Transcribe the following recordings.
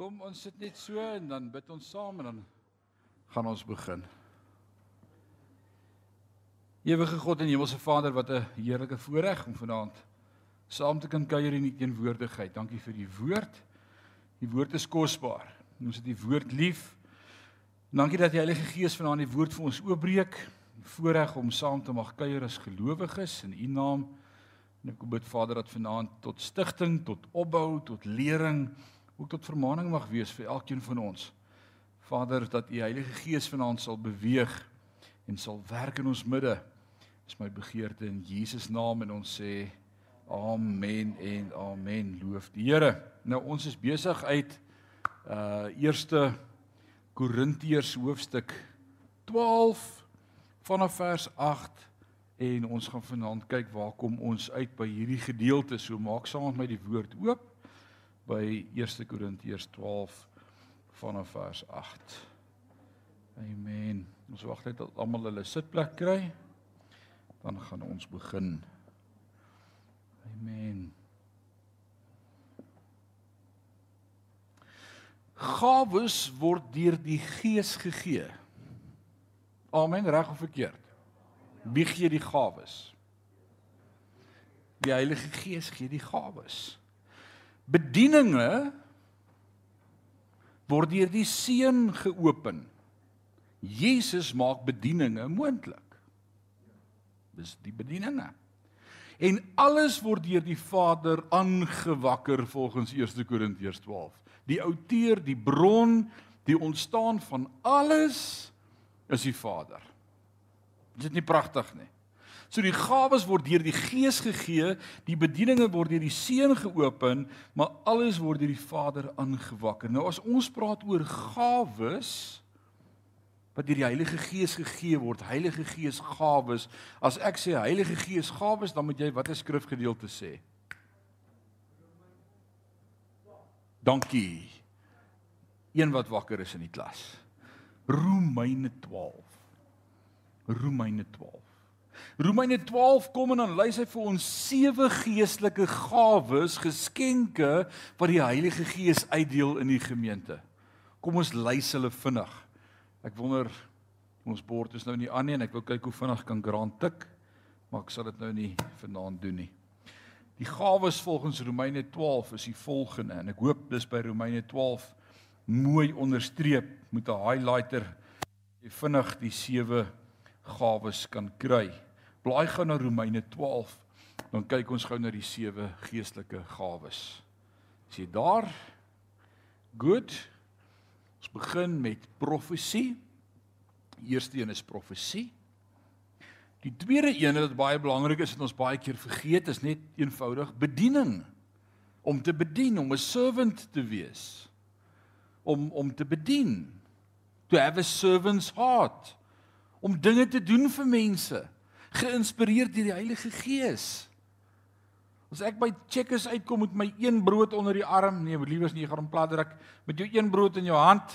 Kom ons sit net so en dan bid ons saam en dan gaan ons begin. Ewige God en Hemelse Vader, wat 'n heerlike voorreg om vanaand saam te kan kuier in U teenwoordigheid. Dankie vir die woord. Die woord is kosbaar. Ons het die woord lief. Dankie dat die Heilige Gees vanaand die woord vir ons oopbreek. Voorreg om saam te mag kuier as gelowiges in U naam. En ek bid Vader dat vanaand tot stigting, tot opbou, tot lering ook tot vermaaning mag wees vir elkeen van ons. Vader, dat U Heilige Gees vanaand sal beweeg en sal werk in ons midde. Dis my begeerte in Jesus naam en ons sê amen en amen. Loof die Here. Nou ons is besig uit uh eerste Korintiërs hoofstuk 12 vanaf vers 8 en ons gaan vanaand kyk waar kom ons uit by hierdie gedeelte. So maak saam met my die woord oop by 1 Korintiërs 12 vanaf vers 8. Amen. Ons wag net tot almal hulle sitplek kry. Dan gaan ons begin. Amen. Gawes word deur die Gees gegee. Amen, reg of verkeerd? Wie gee die gawes? Die Heilige Gees gee die gawes bedieninge word deur die seun geopen. Jesus maak bedieninge moontlik. Dis die bedieninge. En alles word deur die Vader aangewakker volgens 1 Korintiërs 12. Die outeur, die bron, die ontstaan van alles is die Vader. Is dit nie pragtig nie? So die gawes word deur die Gees gegee, die bedieninge word deur die Seun geopen, maar alles word deur die Vader aangewakker. Nou as ons praat oor gawes wat deur die Heilige Gees gegee word, Heilige Gees gawes, as ek sê Heilige Gees gawes, dan moet jy watter skrifgedeelte sê? Dankie. Een wat wakker is in die klas. Romeine 12. Romeine 12. Romeine 12 kom en dan lys hy vir ons sewe geestelike gawes, geskenke wat die Heilige Gees uitdeel in die gemeente. Kom ons lys hulle vinnig. Ek wonder ons bord is nou nie aan nie en ek wil kyk hoe vinnig kan Grant tik, maar ek sal dit nou nie vanaand doen nie. Die gawes volgens Romeine 12 is die volgende en ek hoop dis by Romeine 12 mooi onderstreep met 'n highlighter jy vinnig die sewe gawes kan kry. Blaai gou na Romeine 12. Dan kyk ons gou na die sewe geestelike gawes. Is jy daar? Goed. Ons begin met profesie. Die eerste een is profesie. Die tweede een wat baie belangrik is en ons baie keer vergeet is net eenvoudig bediening. Om te bedien, om 'n servant te wees. Om om te bedien. To have a servant's heart. Om dinge te doen vir mense geïnspireer deur die Heilige Gees. As ek by Checkers uitkom met my een brood onder die arm, nee, liewers nie, gaan hom plat druk met jou een brood in jou hand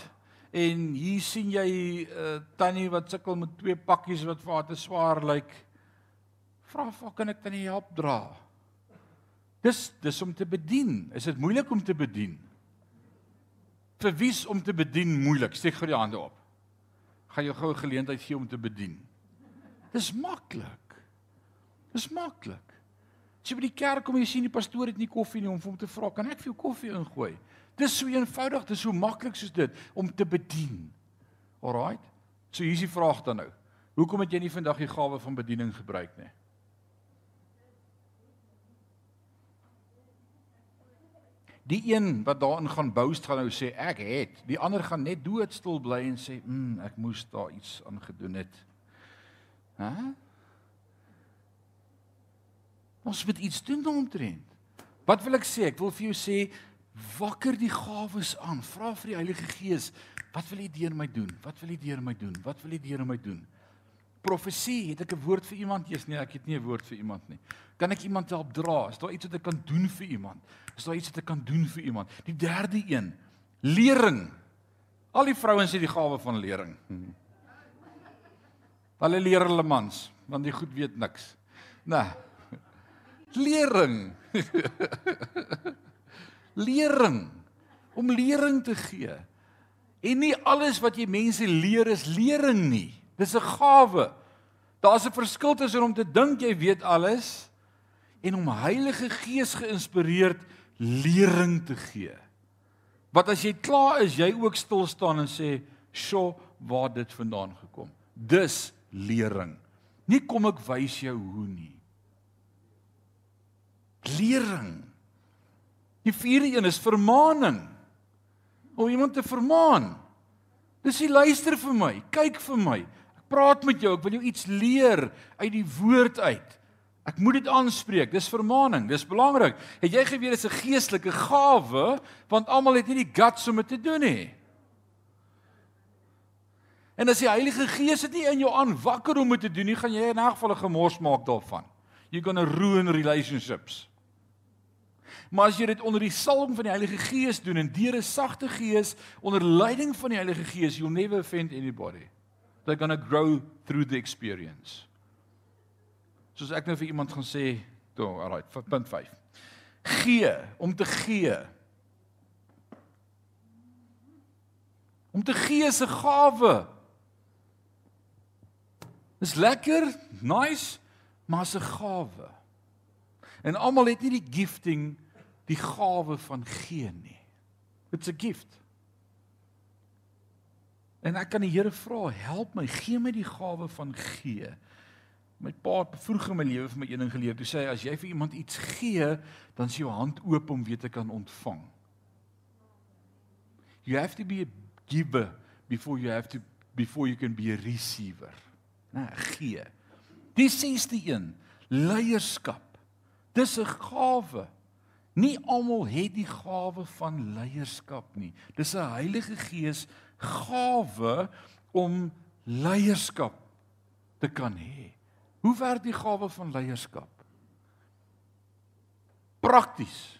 en hier sien jy uh, tannie wat sukkel met twee pakkies wat vir haar te swaar lyk. Vra of kan ek tannie help dra? Dis dis om te bedien. Is dit moeilik om te bedien? Vir wie's om te bedien moeilik? Steek gou die hande op. Gaan jy gou 'n geleentheid gee om te bedien? Dis maklik. Dis maklik. As jy by die kerk kom en jy sien die pastoor het nie koffie nie om vir hom te vra, kan ek vir jou koffie ingooi? Dis so eenvoudig, dis so maklik soos dit om te bedien. Alraait. So hier is die vraag dan nou. Hoekom het jy nie vandag die gawe van bediening gebruik nie? Die een wat daarin gaan boust gaan nou sê ek het, die ander gaan net doodstil bly en sê, "Mm, ek moes daar iets aan gedoen het." Hæ? Ons moet iets doen daaromtrent. Wat wil ek sê? Ek wil vir jou sê wakker die gawes aan. Vra vir die Heilige Gees, wat wil U deur my doen? Wat wil U deur my doen? Wat wil U deur my doen? Profesie, het ek 'n woord vir iemand? Jesus, nee, ek het nie 'n woord vir iemand nie. Kan ek iemand help dra? Is daar iets wat ek kan doen vir iemand? Is daar iets wat ek kan doen vir iemand? Die derde een, lering. Al die vrouens het die gawe van lering. Hmm. Hulle leer hulle mans, want die goed weet niks. Nee. Lering. Lering. om lering te gee. En nie alles wat jy mense leer is lering nie. Dis 'n gawe. Daar's 'n verskil tussen om te dink jy weet alles en om Heilige Gees geïnspireerd lering te gee. Wat as jy klaar is, jy ook stil staan en sê, "Sjoe, waar dit vandaan gekom?" Dis lering. Nie kom ek wys jou hoe nie. Lering. Die vierde een is vermaaning. Om iemand te vermaan. Dis jy luister vir my, kyk vir my. Ek praat met jou, ek wil jou iets leer uit die woord uit. Ek moet dit aanspreek. Dis vermaaning. Dis belangrik. Het jy geweet dit is 'n geestelike gawe want almal het nie die guts om dit te doen nie. En as die Heilige Gees dit nie in jou aanwakker om dit te doen nie, gaan jy in 'n geval 'n gemors maak daarvan. You're going to ruin relationships. Maar as jy dit onder die salwing van die Heilige Gees doen en deur 'n sagte gees onder leiding van die Heilige Gees, you'll never offend anybody. They're going to grow through the experience. Soos ek nou vir iemand gaan sê, toe, alright, punt 5. Gee om te gee. Om te gee is 'n gawe. Dis lekker, nice, maar is 'n gawe. En almal het nie die gifting, die gawe van gee nie. It's a gift. En ek kan die Here vra, help my, gee my die gawe van gee. My pa het vroeg in my lewe vir my een ding geleer. Hy sê as jy vir iemand iets gee, dan is jou hand oop om weer te kan ontvang. You have to be a giver before you have to before you can be a receiver. Nee, gee. Die sesde een, leierskap. Dis 'n gawe. Nie almal het die gawe van leierskap nie. Dis 'n Heilige Gees gawe om leierskap te kan hê. Hoe werk die gawe van leierskap? Prakties.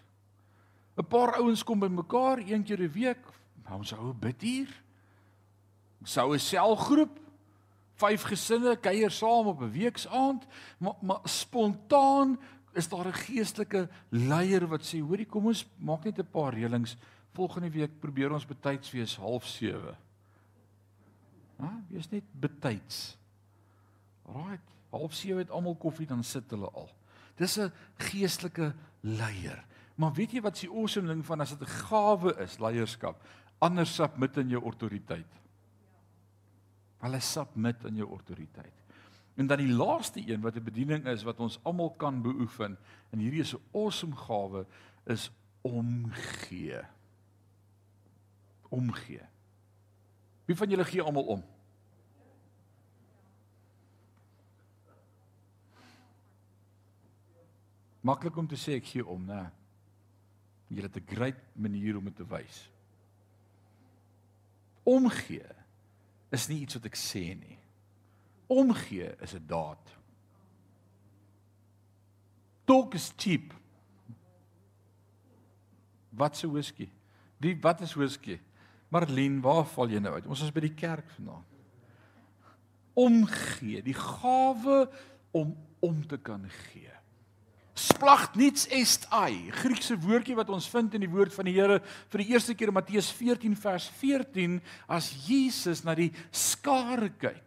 'n Paar ouens kom bymekaar een keer 'n week, ons hou 'n bidtuur. Ons hou 'n selgroep. Vyf gesinne kuier saam op 'n weeksaand, maar, maar spontaan is daar 'n geestelike leier wat sê, "Hoorie, kom ons maak net 'n paar reëlings. Volgende week probeer ons betyds wees 07:30." Ha, wees net betyds. Right half 7 het almal koffie dan sit hulle al. Dis 'n geestelike leier. Maar weet jy wat se awesome ding van as dit 'n gawe is, leierskap, anders submit in jou autoriteit. Hulle submit in jou autoriteit. En dan die laaste een wat 'n bediening is wat ons almal kan beoefen en hierdie is 'n awesome gawe is omgee. Omgee. Wie van julle gee almal om? Maklik om te sê ek gee om, né? Jy het 'n great manier om dit te wys. Omgee is nie iets wat ek sê nie. Omgee is 'n daad. Talk is cheap. Wat se whisky? Wie wat is whisky? Marlene, waar val jy nou uit? Ons is by die kerk vanaand. Omgee, die gawe om om te kan gee splagt niets est ai Griekse woordjie wat ons vind in die woord van die Here vir die eerste keer in Matteus 14 vers 14 as Jesus na die skare kyk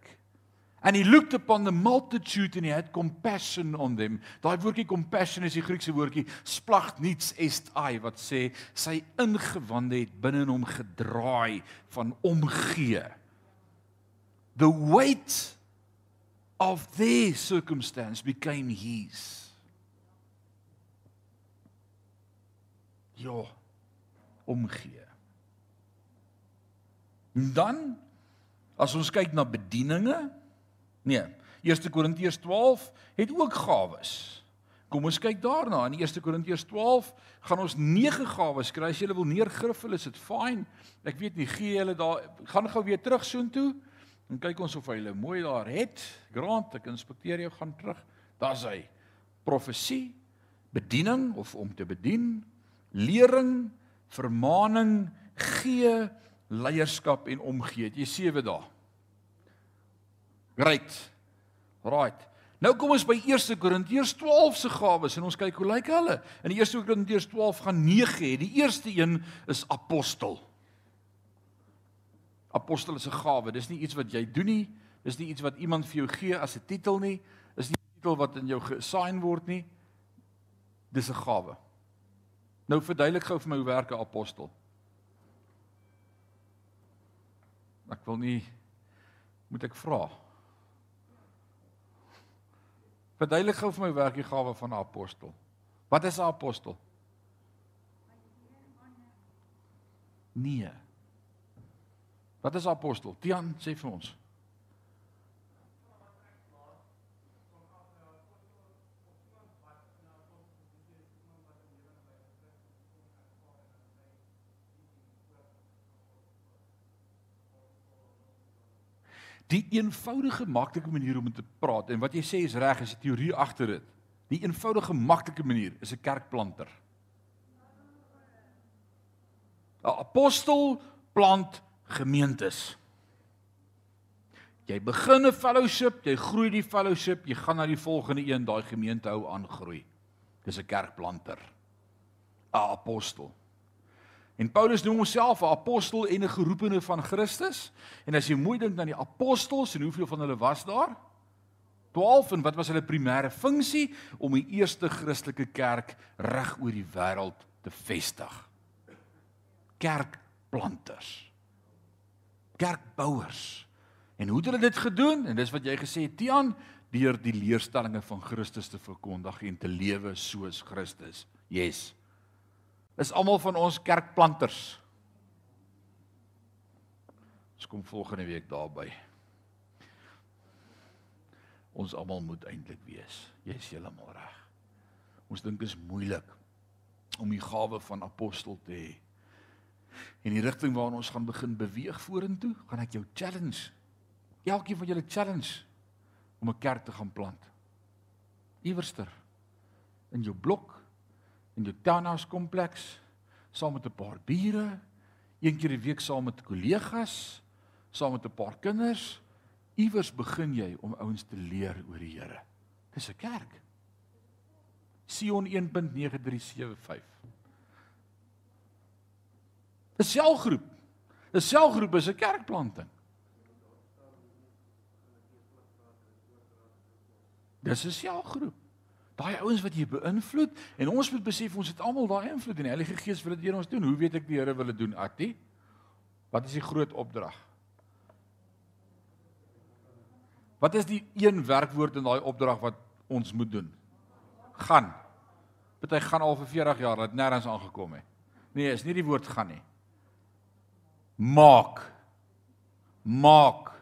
and he looked upon the multitude and he had compassion on them. Daai woordjie compassion is die Griekse woordjie splagt niets est ai wat sê sy ingewande het binne in hom gedraai van omgee. The weight of their circumstance became his ja omgee. En dan as ons kyk na bedieninge, nee, 1 Korintiërs 12 het ook gawes. Kom ons kyk daarna. In 1 Korintiërs 12 gaan ons 9 gawes kry. As jy wil neergriffel, is dit fyn. Ek weet nie gee hulle daar gaan gou weer terug soontoe en kyk ons of hy hulle mooi daar het. Grant, ek inspekteer jou gaan terug. Daar's hy. Profesie, bediening of om te bedien, lering, vermaaning, gee, leierskap en omgee. Jy sewe dae. Right. Right. Nou kom ons by 1 Korintiërs 12 se gawes en ons kyk hoe lyk hulle. In 1 Korintiërs 12 gaan 9 hê. Die eerste een is apostel. Apostel is 'n gawe. Dis nie iets wat jy doen nie. Dis nie iets wat iemand vir jou gee as 'n titel nie. Dis nie 'n titel wat in jou gesign word nie. Dis 'n gawe. Nou verduidelik gou vir my hoe werk 'n apostel. Ek wil nie moet ek vra. Verduidelik gou vir my werk die gawe van 'n apostel. Wat is 'n apostel? Nee. Wat is 'n apostel? Tian sê vir ons. Die eenvoudige maklike manier om te praat en wat jy sê is reg, is die teorie agter dit. Die eenvoudige maklike manier is 'n kerkplanter. 'n Apostel plant gemeentes. Jy begin 'n fellowship, jy groei die fellowship, jy gaan na die volgende een, daai gemeente hou aangroei. Dis 'n kerkplanter. 'n Apostel. En Paulus noem homself 'n apostel en 'n geroepene van Christus. En as jy mooi dink aan die apostels en hoeveel van hulle was daar? 12 en wat was hulle primêre funksie om die eerste Christelike kerk reg oor die wêreld te vestig? Kerkplanters. Kerkbouers. En hoe het hulle dit gedoen? En dis wat jy gesê het, Tian, deur die leerstellings van Christus te verkondig en te lewe soos Christus. Yes is almal van ons kerkplanters. Ons kom volgende week daarby. Ons almal moet eintlik wees. Jy's heeltemal reg. Ons dink dit is moeilik om die gawe van apostel te hê. En die rigting waarna ons gaan begin beweeg vorentoe, gaan ek jou challenge. Elkeen van julle challenge om 'n kerk te gaan plant. Iewerster in jou blok in jou townhouse kompleks saam met 'n paar bure, een keer 'n week saam met kollegas, saam met 'n paar kinders, iewers begin jy om ouens te leer oor die Here. Dis 'n kerk. Sion 1.9375. 'n Selgroep. 'n Selgroep is 'n kerkplanting. Dis 'n selgroep daai ouens wat jy beïnvloed en ons moet besef ons het almal daai invloed en die Heilige Gees wil dit deur ons doen. Hoe weet ek die Here wil dit doen, Attie? Wat is die groot opdrag? Wat is die een werkwoord in daai opdrag wat ons moet doen? Gaan. Party gaan al vir 40 jaar, het nêrens aangekom nie. Nee, is nie die woord gaan nie. Maak. Maak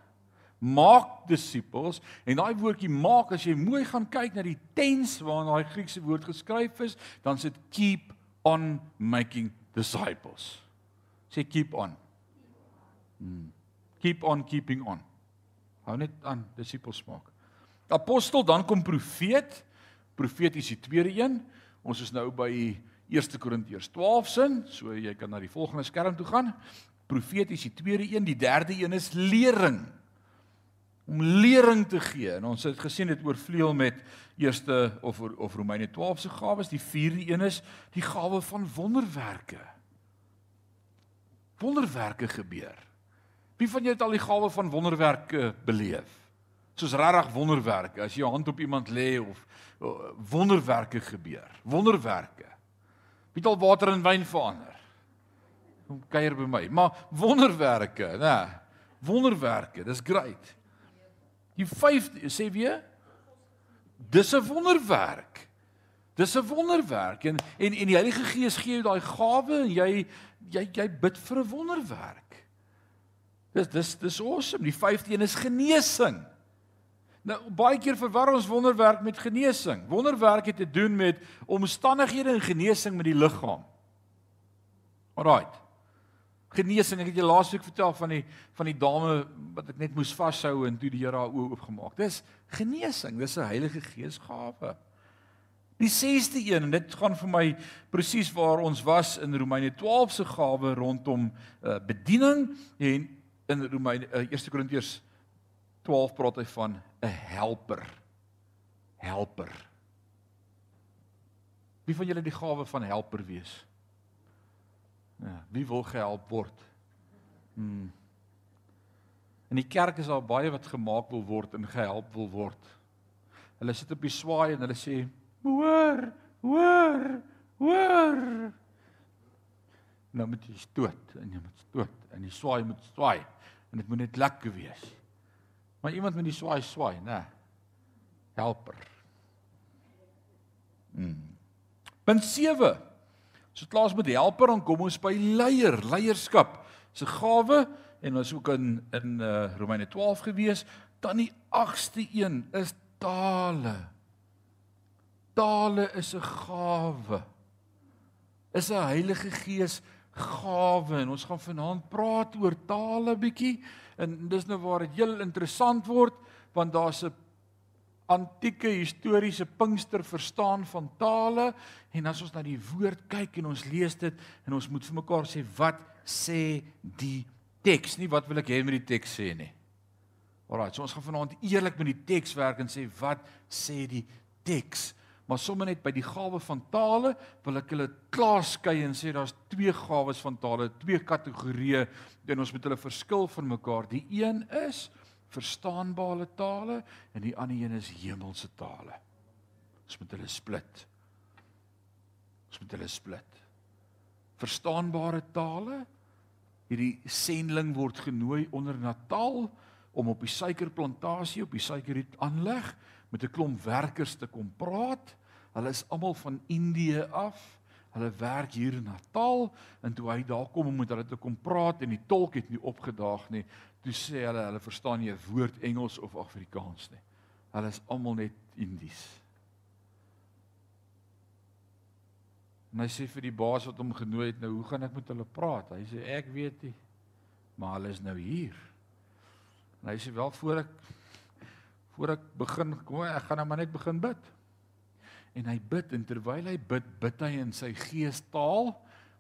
maak disippels en daai woordjie maak as jy mooi gaan kyk na die tense waarin daai Griekse woord geskryf is, dan sit keep on making disciples. Sê keep on. Hmm. Keep on keeping on. Hou net aan disippels maak. Apostel dan kom profeet. Profeet is die tweede een. Ons is nou by 1 Korintiërs 12 sin, so jy kan na die volgende skerm toe gaan. Profeet is die tweede een, die derde een is lering om lering te gee. En ons het gesien dit oorvleuel met eerste of of Romeine 12 se gawes. Die vierde een is die gawe van wonderwerke. Wonderwerke gebeur. Wie van julle het al die gawe van wonderwerke beleef? Soos regtig wonderwerke, as jy jou hand op iemand lê of wonderwerke gebeur. Wonderwerke. Wie het al water in wyn verander? Kom kuier by my. Maar wonderwerke, nê? Wonderwerke, dis great. Die vyfde sê weer dis 'n wonderwerk. Dis 'n wonderwerk en en en die Heilige Gees gee jou daai gawe en jy jy jy bid vir 'n wonderwerk. Dis dis dis awesome. Die vyfde een is genesing. Nou baie keer verwar ons wonderwerk met genesing. Wonderwerk het te doen met omstandighede en genesing met die liggaam. Alraight genesing. Ek het julle laasweek vertel van die van die dame wat ek net moes vashou en toe die Here haar oë oopgemaak. Dis genesing. Dis 'n Heilige Gees gawe. Die 6ste een en dit gaan vir my presies waar ons was in Romeine 12 se gawe rondom uh, bediening en in Romeine uh, 1 Korintiërs 12 praat hy van 'n helper. helper. Wie van julle die gawe van helper wees? Ja, wie wil gehelp word? Hmm. In die kerk is daar baie wat gemaak wil word en gehelp wil word. Hulle sit op die swaai en hulle sê: "Hoor, hoor, hoor." Nou moet jy stoot en jy moet stoot en die swaai moet swaai en dit moet net lekker wees. Maar iemand met die swaai swaai, né? Helper. Mm. Punt 7. So klaar met helper dan kom ons by leier, leierskap. Se gawe en ons ook in in uh, Romeine 12 gewees, dan die 8ste een is tale. Tale is 'n gawe. Is 'n Heilige Gees gawe en ons gaan vanaand praat oor tale bietjie en dis nou waar dit heel interessant word want daar's 'n antieke historiese Pinkster verstaan van tale en as ons na die woord kyk en ons lees dit en ons moet vir mekaar sê wat sê die teks nie wat wil ek hê met die teks sê nie. Alraai, so ons gaan vanaand eerlik met die teks werk en sê wat sê die teks? maar sommer net by die gawe van tale wil ek hulle klaaskei en sê daar's twee gawes van tale, twee kategorieë en ons moet hulle verskil van mekaar. Die een is verstaanbare tale en die ander een is hemelse tale. Ons moet hulle split. Ons moet hulle split. Verstaanbare tale hierdie sending word genooi onder Natal om op die suikerplantasie op die suikerriet aanleg met 'n klomp werkers te kom praat. Hulle is almal van Indië af. Hulle werk hier in Natal en toe hy daar kom om met hulle te kom praat en die tolk het nie opgedaag nie. Toe sê hulle hulle verstaan nie 'n woord Engels of Afrikaans nie. Hulle is almal net Indies. En hy sê vir die baas wat hom genooi het, nou hoe gaan ek met hulle praat? Hy sê ek weet nie. Maar hulle is nou hier. En hy sê wel voor ek voor ek begin kom ek gaan nou maar net begin bid. En hy bid en terwyl hy bid, bid hy in sy gees taal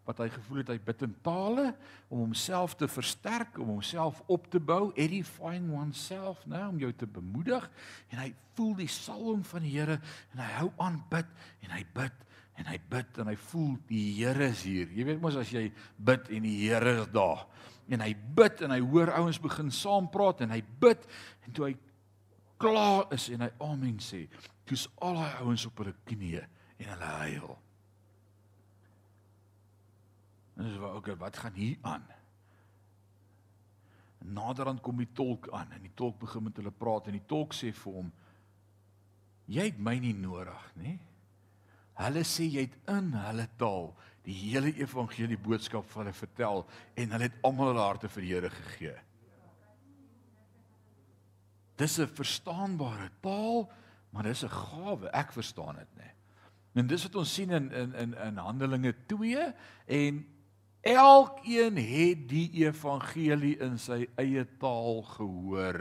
wat hy gevoel het hy bid in tale om homself te versterk, om homself op te bou, edifying oneself, nou om jou te bemoedig en hy voel die salwing van die Here en hy hou aan bid en hy bid en hy bid en hy voel die Here is hier. Jy weet mos as jy bid en die Here is daar. En hy bid en hy hoor ouens begin saam praat en hy bid en toe hy klaar is en hy amen sê, toets al daai ouens op hulle knieë en hulle huil. En dis wat okay, wat gaan hier aan? Naderhand kom die tolk aan en die tolk begin met hulle praat en die tolk sê vir hom: "Jy het my nie nodig nie. Hulle sê jy het in hulle taal die hele evangelie boodskap vir hulle vertel en hulle het almal hulle harte vir die Here gegee." Dis 'n verstaanbare taal, maar dis 'n gawe. Ek verstaan dit nê. En dis wat ons sien in in in in Handelinge 2 en elkeen het die evangelie in sy eie taal gehoor.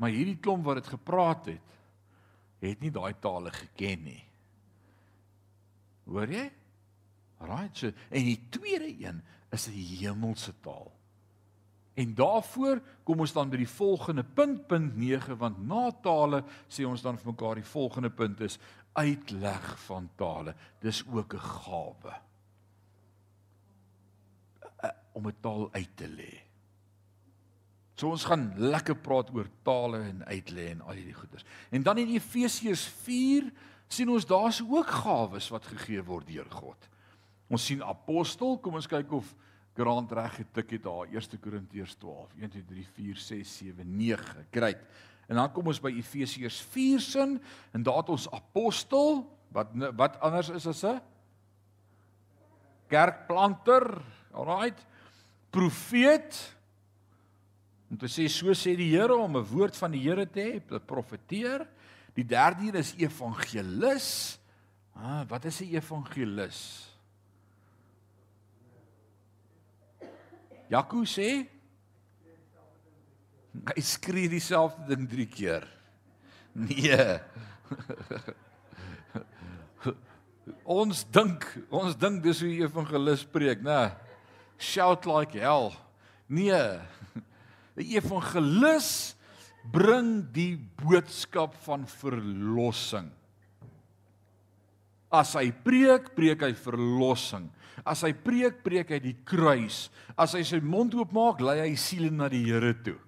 Maar hierdie klomp wat dit gepraat het, het nie daai tale geken nie. Hoor jy? Right. So, en die tweede een is 'n hemelse taal. En daarvoor kom ons dan by die volgende punt punt 9 want na tale sê ons dan vir mekaar die volgende punt is uitleg van tale. Dis ook 'n gawe. Om 'n taal uit te lê. So ons gaan lekker praat oor tale en uitlê en al hierdie goeders. En dan in Efesiërs 4 sien ons daar's ook gawes wat gegee word deur God. Ons sien apostel, kom ons kyk of Grant reg getik het daar 1 Korintiërs 12 1 2 3 4 6 7 9 great en dan kom ons by Efesiërs 4 sin en daar het ons apostel wat wat anders is as 'n kerkplanter alright profeet om te sê so sê die Here om 'n woord van die Here te hê te profeteer die derde een is evangelis ah wat is 'n evangelis Jaco sê hy skree dieselfde ding 3 keer. Nee. ons dink, ons dink dis hoe evangelis preek, né? Shout like hell. Nee. 'n Evangelis bring die boodskap van verlossing. As hy preek, preek hy verlossing. As hy preek, preek hy die kruis. As hy sy mond oopmaak, lei hy siele na die Here toe.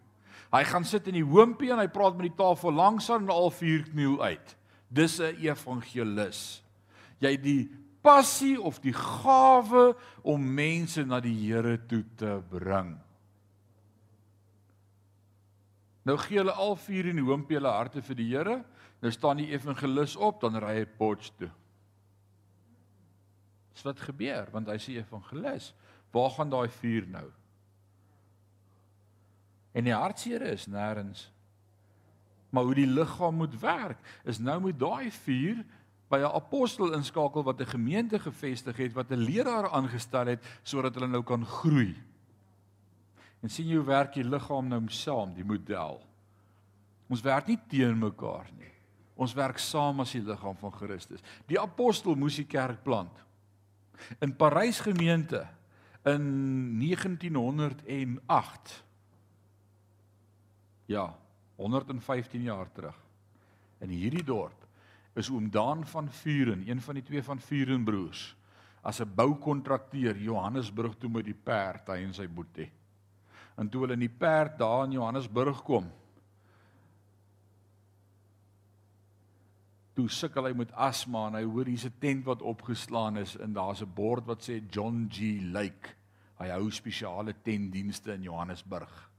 Hy gaan sit in die hoompie en hy praat met die tafel langs aan en al vier kniel uit. Dis 'n evangelis. Jy die passie of die gawe om mense na die Here toe te bring. Nou gee hulle al vier in die hoompie hulle harte vir die Here. Nou staan die evangelis op, dan ry hy Potch toe. Dis wat gebeur want hy sê evangelis, waar gaan daai vuur nou? En die hartseer is nêrens. Maar hoe die liggaam moet werk, is nou moet daai vuur by 'n apostel inskakel wat 'n gemeente gevestig het, wat 'n leraar aangestel het sodat hulle nou kan groei. En sien jy hoe werk die liggaam nou saam, die model? Ons werk nie teen mekaar nie. Ons werk saam as die liggaam van Christus. Die apostel moes die kerk plant. In Parys gemeente in 1908 Ja, 115 jaar terug. In hierdie dorp is oom Daan van Vuren, een van die twee van Vuren broers, as 'n boukontrakteur Johannesburg toe met die perd hy en sy boetie. En toe hulle in die perd daar in Johannesburg kom, toe sukkel hy met asma en hy hoor hier's 'n tent wat opgeslaan is en daar's 'n bord wat sê John G Lake. Hy hou spesiale tentdienste in Johannesburg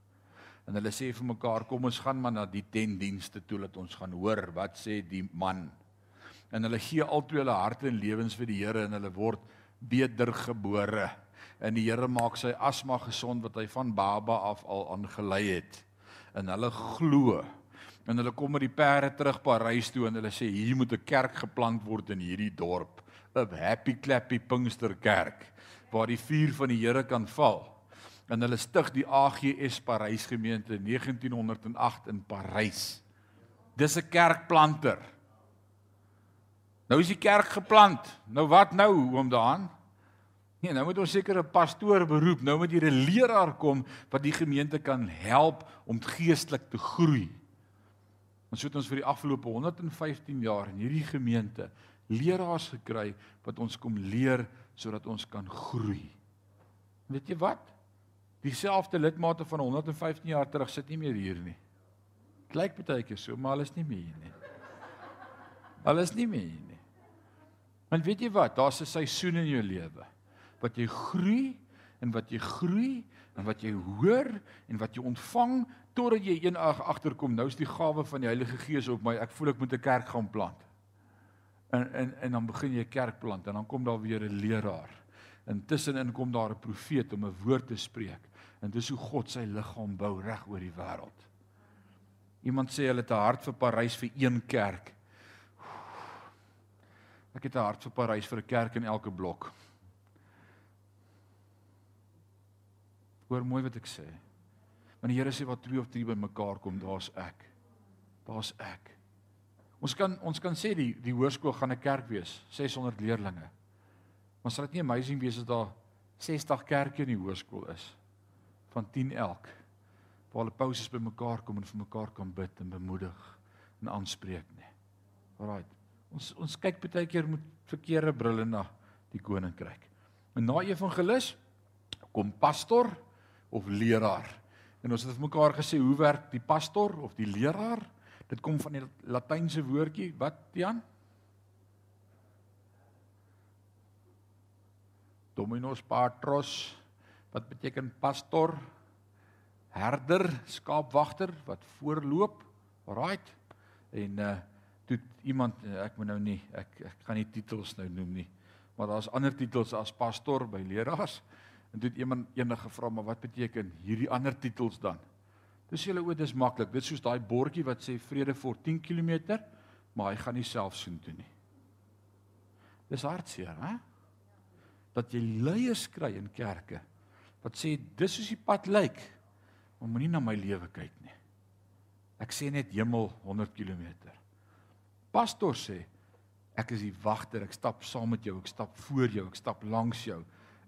en hulle sê vir mekaar kom ons gaan maar na die tentdienste toe dat ons gaan hoor wat sê die man en hulle gee altoe hulle harte en lewens vir die Here en hulle word beter gebore. En die Here maak sy asma gesond wat hy van baba af al aangelei het. En hulle glo. En hulle kom met die perde terug Parys toe en hulle sê hier moet 'n kerk geplant word in hierdie dorp. 'n happy clappy Pinksterkerk waar die vuur van die Here kan val. En hulle stig die AGS Parys gemeente in 1908 in Parys. Dis 'n kerkplanter. Nou is die kerk geplant. Nou wat nou oom daan? Nee, nou moet ons seker 'n pastoor beroep. Nou moet hier 'n leraar kom wat die gemeente kan help om geestelik te groei. Ons het ons vir die afgelope 115 jaar in hierdie gemeente leraars gekry wat ons kom leer sodat ons kan groei. Weet jy wat? dieselfde lidmate van 115 jaar terug sit nie meer hier nie. Dit lyk baie keer so, maar hulle is nie meer hier nie. Hulle is nie meer hier nie. Want weet jy wat, daar's 'n seisoen in jou lewe wat jy groei en wat jy groei en wat jy hoor en wat jy ontvang totdat jy eendag agterkom nou is die gawe van die Heilige Gees op my. Ek voel ek moet 'n kerk gaan plant. En en en dan begin jy 'n kerk plant en dan kom daar weer 'n leraar. Intussenin kom daar 'n profeet om 'n woord te spreek. En dis hoe God sy liggaam bou reg oor die wêreld. Iemand sê hulle het 'n hart vir Parys vir een kerk. Ek het 'n hart vir Parys vir 'n kerk in elke blok. Hoor mooi wat ek sê. Want die Here sê wat twee of drie bymekaar kom, daar's ek. Daar's ek. Ons kan ons kan sê die die hoërskool gaan 'n kerk wees, 600 leerdlinge. Maar sal dit nie amazing wees as daar 60 kerke in die hoërskool is? van 10 elk waar hulle pouses bymekaar kom en vir mekaar kan bid en bemoedig en aanspreek nie. Alraai. Ons ons kyk baie keer met verkeerde brille na die koninkryk. En na evangelis kom pastor of leraar. En ons het vir mekaar gesê hoe werk die pastor of die leraar? Dit kom van die latynse woordjie wat Jan? Dominus patros wat beteken pastor, herder, skaapwagter wat voorloop. Right. En uh toe iemand eh, ek moet nou nie ek ek gaan nie titels nou noem nie. Maar daar's ander titels as pastor by leraars. En toe het iemand eendag gevra maar wat beteken hierdie ander titels dan? Dis julle o, dis maklik. Dit is soos daai bordjie wat sê vrede vir 10 km, maar hy gaan nie self soen toe nie. Dis hartseer, hè? Dat jy leiers kry in kerke wat sê dis soos die pad lyk. Maar moenie na my lewe kyk nie. Ek sê net hemel 100 km. Pastor sê ek is die wagter, ek stap saam met jou, ek stap voor jou, ek stap langs jou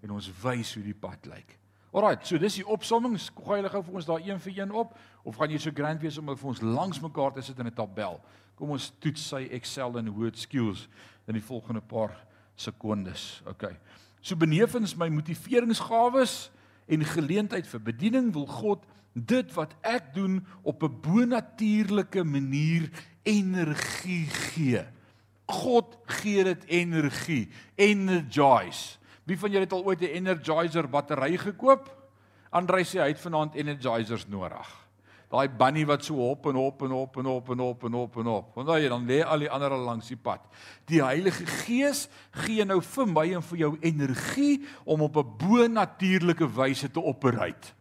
en ons wys hoe die pad lyk. Alraai, so dis die opsomming. Gooi hulle gou vir ons daar een vir een op of gaan jy so grand wees om vir ons langs mekaar te sit in 'n tabel? Kom ons toets sy Excel en Word skills in die volgende paar sekondes. OK. So benewens my motiveringsgawes en geleentheid vir bediening wil God dit wat ek doen op 'n bonatuurlike manier energie gee. God gee dit energie, energize. Wie van julle het al ooit 'n energizer battery gekoop? Andrei sê hy het vanaand energizers nodig. Daai bunny wat so hop en hop en hop en hop en hop en hop en hop. Want daai dan lê al die ander al langs die pad. Die Heilige Gees gee nou vir my en vir jou energie om op 'n bo-natuurlike wyse te operate.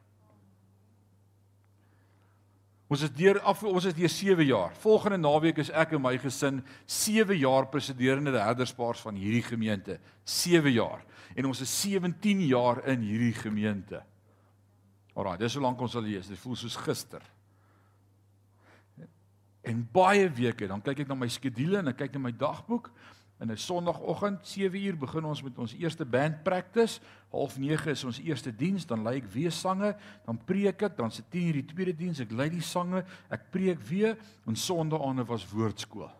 Ons is deur af ons is deur 7 jaar. Volgende naweek is ek en my gesin 7 jaar presiderende herderspaars van hierdie gemeente. 7 jaar. En ons is 17 jaar in hierdie gemeente. Alraai, dis hoe lank ons al hier is. Dit voel soos gister. En baie weke, dan kyk ek na my skedule en ek kyk na my dagboek In 'n Sondagoggend 7uur begin ons met ons eerste band practice. 09:30 is ons eerste diens, dan lei ek weer sange, dan preek ek, dan se 10uur die tweede diens, ek lei die sange, ek preek weer en Sondaande was woordskool.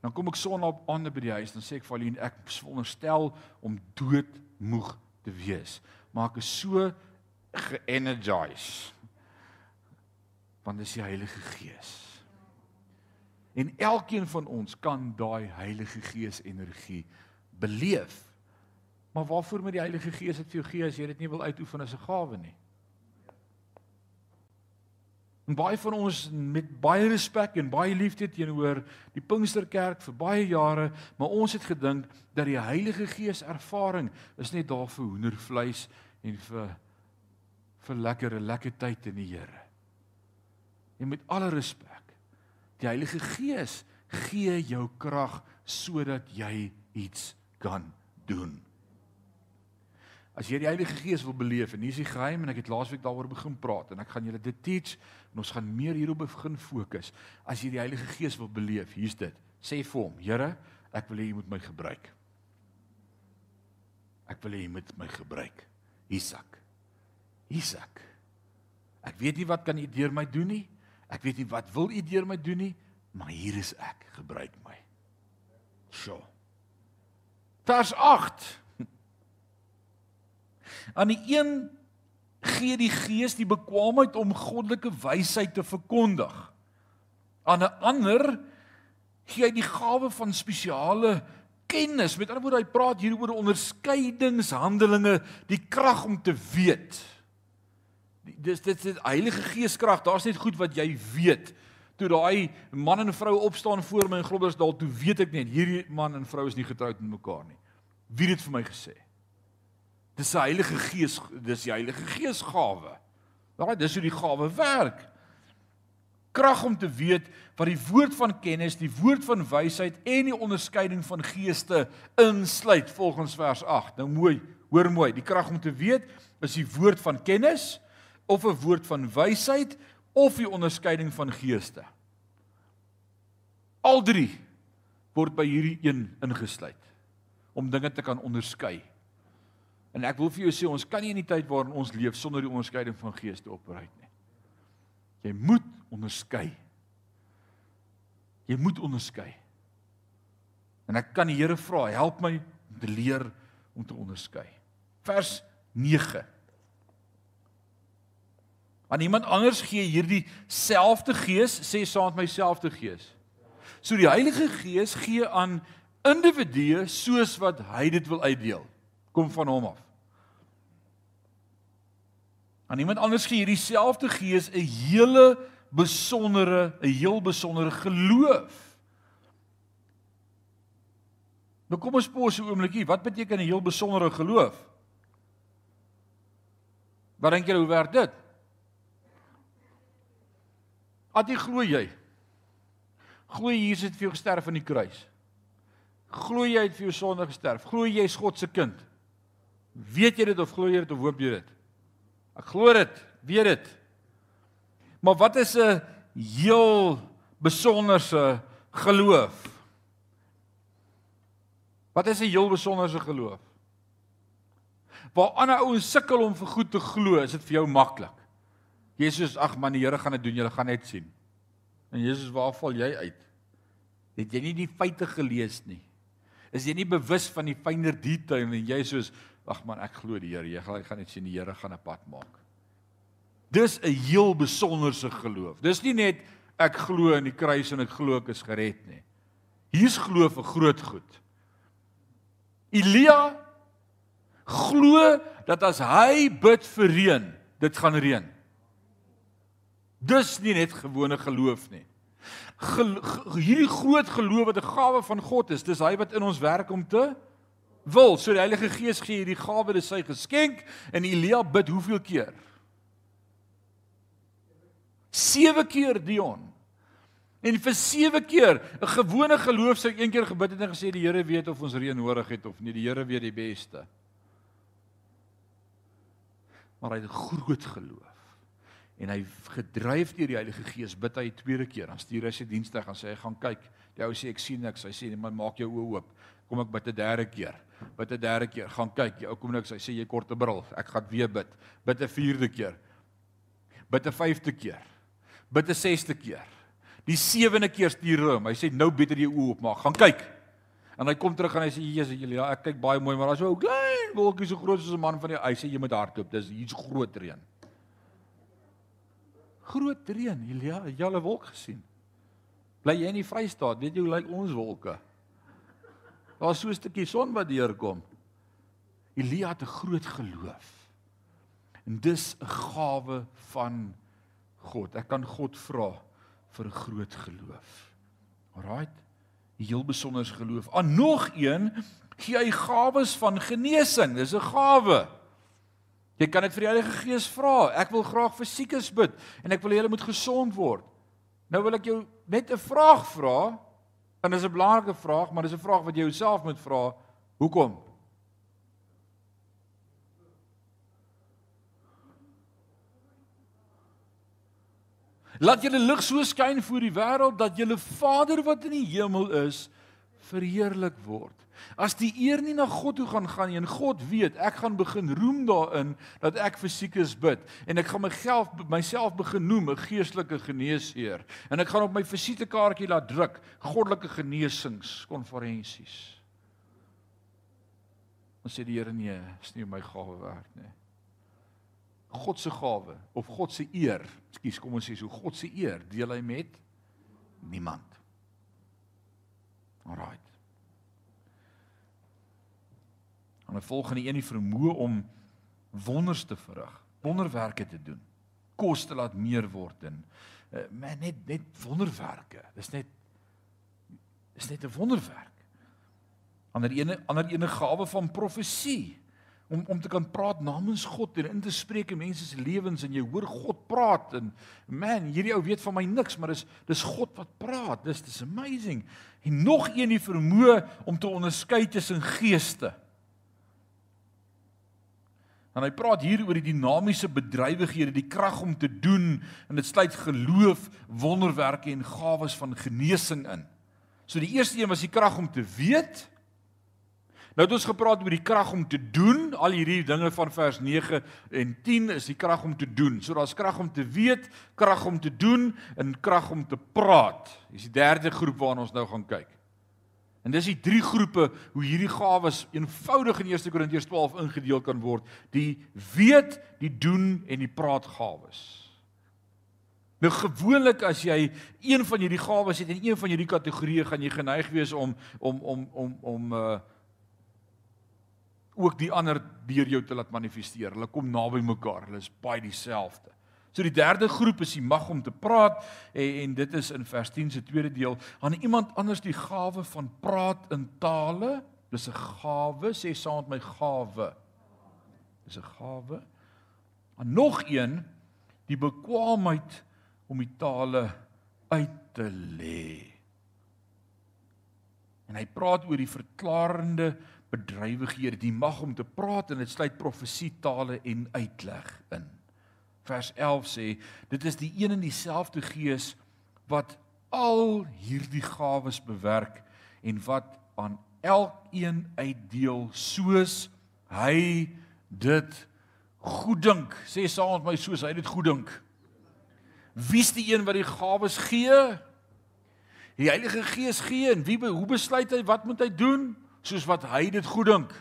Dan kom ek Sondag aande by die huis, dan sê ek vir Aline, ek veronderstel om doodmoeg te wees, maar ek is so ge-energized. Want dis die Heilige Gees. En elkeen van ons kan daai Heilige Gees energie beleef. Maar waarvoor moet die Heilige Gees dit vir jou gee as jy dit nie wil uitoefen as 'n gawe nie? En baie van ons met baie respek en baie liefde teenoor die Pinksterkerk vir baie jare, maar ons het gedink dat die Heilige Gees ervaring is net daar vir hoendervleis en vir vir lekker 'n lekker tyd in die Here. En met alle respek Die Heilige Gees gee jou krag sodat jy iets kan doen. As jy die Heilige Gees wil beleef en hier is die geheim en ek het laasweek daaroor begin praat en ek gaan julle dit teach en ons gaan meer hierop begin fokus. As jy die Heilige Gees wil beleef, hier's dit. Sê vir hom, Here, ek wil hê jy moet my gebruik. Ek wil hê jy moet my gebruik. Isak. Isak. Ek weet nie wat kan u deur my doen nie. Ek weet nie wat wil u deur my doen nie, maar hier is ek, gebruik my. So. Vers 8. Aan die een gee die Gees die bekwaamheid om goddelike wysheid te verkondig. Aan 'n ander gee hy die gawe van spesiale kennis. Met ander woorde, hy praat hier oor onderskeidingshandelinge, die krag om te weet. Dis dit is Heilige Gees krag. Daar's net goed wat jy weet. Toe daai man en vrou opstaan voor my in Groblersdal, toe weet ek net hierdie man en vrou is nie getroud met mekaar nie. Wie het dit vir my gesê? Dis die Heilige Gees, dis die Heilige Gees gawe. Daai dis hoe die gawe werk. Krag om te weet wat die woord van kennis, die woord van wysheid en die onderskeiding van geeste insluit volgens vers 8. Nou mooi, hoor mooi, die krag om te weet is die woord van kennis of 'n woord van wysheid of die onderskeiding van geeste. Al drie word by hierdie een ingesluit om dinge te kan onderskei. En ek wil vir jou sê ons kan nie in die tyd waarin ons leef sonder die onderskeiding van geeste opereer nie. Jy moet onderskei. Jy moet onderskei. En ek kan die Here vra, help my om te leer om te onderskei. Vers 9 aan iemand anders gee hierdie selfde gees, sê saam met myself te gees. So die Heilige Gees gee aan individue soos wat hy dit wil uitdeel. Kom van hom af. Aan iemand anders gee hierdie selfde gees 'n hele besondere, 'n heel besondere geloof. Nou kom ons pos 'n oombliekie, wat beteken 'n heel besondere geloof? Wat dink julle hoe werk dit? Jy glo jy? Glo Jesus het vir jou gesterf aan die kruis? Glo jy het vir jou sonde gesterf? Glo jy is God se kind? Weet jy dit of glo jy dit of hoop jy dit? Ek glo dit, weet dit. Maar wat is 'n heel besonderse geloof? Wat is 'n heel besonderse geloof? Waar ander ouens sukkel om vir goed te glo, is dit vir jou maklik. Jesus, ag man, die Here gaan dit doen, jy gaan net sien. En Jesus, waar val jy uit? Het jy nie die feite gelees nie? Is jy nie bewus van die fynere detail en jy soos, ag man, ek glo die Here, jy gaan, gaan net sien die Here gaan 'n pad maak. Dis 'n heel besonderse geloof. Dis nie net ek glo in die kruis en ek glo ek is gered nie. Hier's glo vir groot goed. Elia glo dat as hy bid vir reën, dit gaan reën. Dis nie net gewone geloof nie. Gel hierdie groot geloof wat 'n gawe van God is, dis hy wat in ons werk om te wil. So die Heilige Gees gee hierdie gawe, dis sy geskenk en Elia bid hoeveel keer? 7 keer Dion. En vir 7 keer, 'n gewone geloof sou een keer gebid het en gesê die Here weet of ons reën nodig het of nie, die Here weet die beste. Maar hy het groot geloof. En hy gedryf deur die Heilige Gees bid hy 'n tweede keer. Dan stuur hy sy dienste gaan sê hy gaan kyk. Die ou sê ek sien niks. Hy sê nee, maar maak jou oë oop. Kom ek bid 'n derde keer. Bid 'n derde keer. Gaan kyk. Die ou kom niks. Hy sê jy kort 'n bril. Ek gaan weer bid. Bid 'n vierde keer. Bid 'n vyfde keer. Bid 'n sesde keer. Die sewende keer stuur hom. Hy sê nou beter jy oop maak. Gaan kyk. En hy kom terug en hy sê Jesus julle ja, ek kyk baie mooi, maar daar's so 'n klein wolkie so groot soos 'n man van die hy sê jy moet hardloop. Dis hier's groot reën. Groot reën. Elia, jy al 'n wolk gesien? Bly jy in die Vrystaat? Weet jy hoe lyk ons wolke? Daar's so 'n stukkie son wat deurkom. Elia het 'n groot geloof. En dis 'n gawe van God. Ek kan God vra vir 'n groot geloof. Alraight. Heel besonder geloof. Aan nog een gee hy gawes van genesing. Dis 'n gawe. Jy kan dit vir die Heilige Gees vra. Ek wil graag vir siekes bid en ek wil hê hulle moet gesond word. Nou wil ek jou net 'n vraag vra. En dis 'n belangrike vraag, maar dis 'n vraag wat jy jouself moet vra. Hoekom? Laat julle lig so skyn voor die wêreld dat julle Vader wat in die hemel is verheerlik word. As die eer nie na God toe gaan gaan nie en God weet ek gaan begin roem daarin dat ek vir siekes bid en ek gaan myself myself begin noem 'n geestelike geneesheer en ek gaan op my visitekaartjie laat druk goddelike genesingskonferensies. Ons sê die Here nee, is nie my gawe werd nie. God se gawe of God se eer. Ekskuus, kom ons sê so God se eer deel hy met niemand. Alraai. En 'n volgende een die vermoë om wonders te verrig, wonderwerke te doen, kos te laat meer word en uh, man net net wonderwerke. Dis net is net 'n wonderwerk. Ander ene ander ene gawe van profesie om om te kan praat namens God en in te spreek in mense se lewens en jy hoor God praat en man hierdie ou weet van my niks maar dis dis God wat praat dis dis amazing en nog een die vermoë om te onderskei tussen geeste en hy praat hier oor die dinamiese bedrywighede die krag om te doen en dit sluit geloof wonderwerke en gawes van genesing in so die eerste een was die krag om te weet Nou het ons gepraat oor die krag om te doen. Al hierdie dinge van vers 9 en 10 is die krag om te doen. So daar's krag om te weet, krag om te doen en krag om te praat. Dis die derde groep waarna ons nou gaan kyk. En dis die drie groepe hoe hierdie gawes eenvoudig in 1 Korintiërs 12 ingedeel kan word. Die weet, die doen en die praat gawes. Nou gewoonlik as jy een van hierdie gawes het en een van hierdie kategorieë gaan jy geneig wees om om om om om uh ook die ander deur jou te laat manifesteer. Hulle kom naby mekaar. Hulle is baie dieselfde. So die derde groep is die mag om te praat en, en dit is in vers 10 se tweede deel. Aan iemand anders die gawe van praat in tale. Dis 'n gawe, sê saam met my gawe. Dis 'n gawe. En nog een die bekwaamheid om die tale uit te lê. En hy praat oor die verklarende bedrywighede, die mag om te praat en dit sluit profesie, tale en uitleg in. Vers 11 sê, dit is die een en dieselfde Gees wat al hierdie gawes bewerk en wat aan elkeen uitdeel soos hy dit goed dink. Sê saam met my soos hy dit goed dink. Wie's die een wat die gawes gee? Die Heilige Gees gee en wie hoe besluit hy wat moet hy doen? Soos wat hy dit goed dink.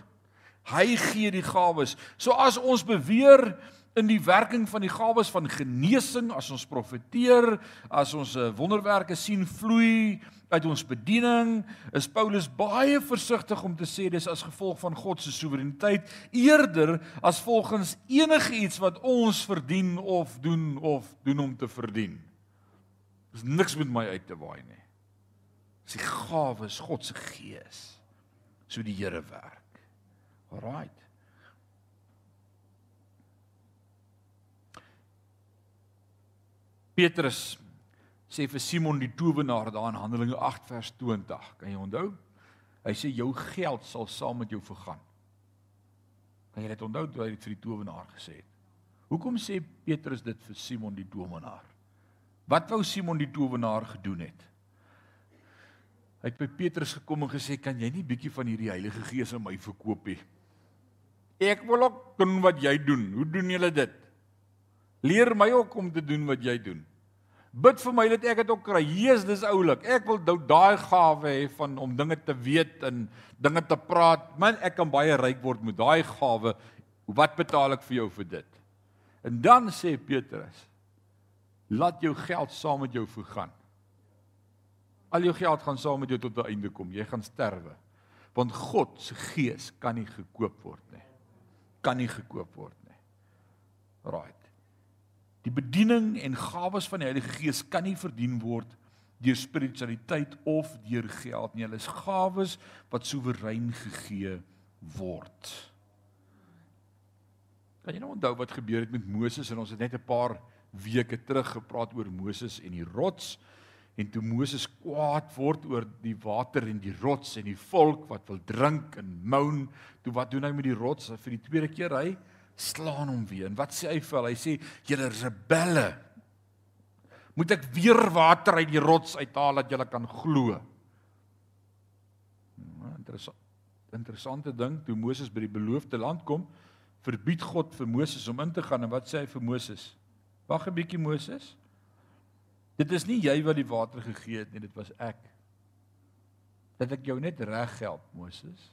Hy gee die gawes. So as ons beweer in die werking van die gawes van genesing, as ons profeteer, as ons eh, wonderwerke sien vloei uit ons bediening, is Paulus baie versigtig om te sê dis as gevolg van God se soewereiniteit eerder as volgens enige iets wat ons verdien of doen of doen om te verdien. Dis niks met my uit te waai nie. Dis die gawes, God se gees. So die Here werk. Alraight. Petrus sê vir Simon die towenaar daar in Handelinge 8 vers 20. Kan jy onthou? Hy sê jou geld sal saam met jou vergaan. Kan jy dit onthou toe hy dit vir die towenaar gesê het? Hoekom sê Petrus dit vir Simon die towenaar? Wat wou Simon die towenaar gedoen het? Hy het by Petrus gekom en gesê, "Kan jy nie bietjie van hierdie Heilige Gees aan my verkoop nie? Ek wil ook doen wat jy doen. Hoe doen julle dit? Leer my ook om te doen wat jy doen." Bid vir my dat ek dit ook kry. Jesus, dis oulik. Ek wil daai gawe hê van om dinge te weet en dinge te praat. Man, ek kan baie ryk word met daai gawe. Wat betaal ek vir jou vir dit? En dan sê Petrus: Laat jou geld saam met jou vergaan. Al jou geld gaan saam met jou tot 'n einde kom. Jy gaan sterwe. Want God se gees kan nie gekoop word nie. Kan nie gekoop word nie. Right. Die bediening en gawes van die Heilige Gees kan nie verdien word deur spiritualiteit of deur geld nie. Hulle is gawes wat soewerein gegee word. Kan jy nou onthou wat gebeur het met Moses en ons het net 'n paar weke terug gepraat oor Moses en die rots en toe Moses kwaad word oor die water en die rots en die volk wat wil drink en moan, toe wat doen hy met die rots vir die tweede keer hy slaan hom weer. En wat sê hy vir hulle? Hy sê: "Julle rebelle. Moet ek weer water uit die rots uithaal dat julle kan glo?" Nou, interessant. Interessante ding, toe Moses by die beloofde land kom, verbied God vir Moses om in te gaan en wat sê hy vir Moses? Wag 'n bietjie Moses. Dit is nie jy wat die water gegee het nie, dit was ek. Dat ek jou net reg help, Moses.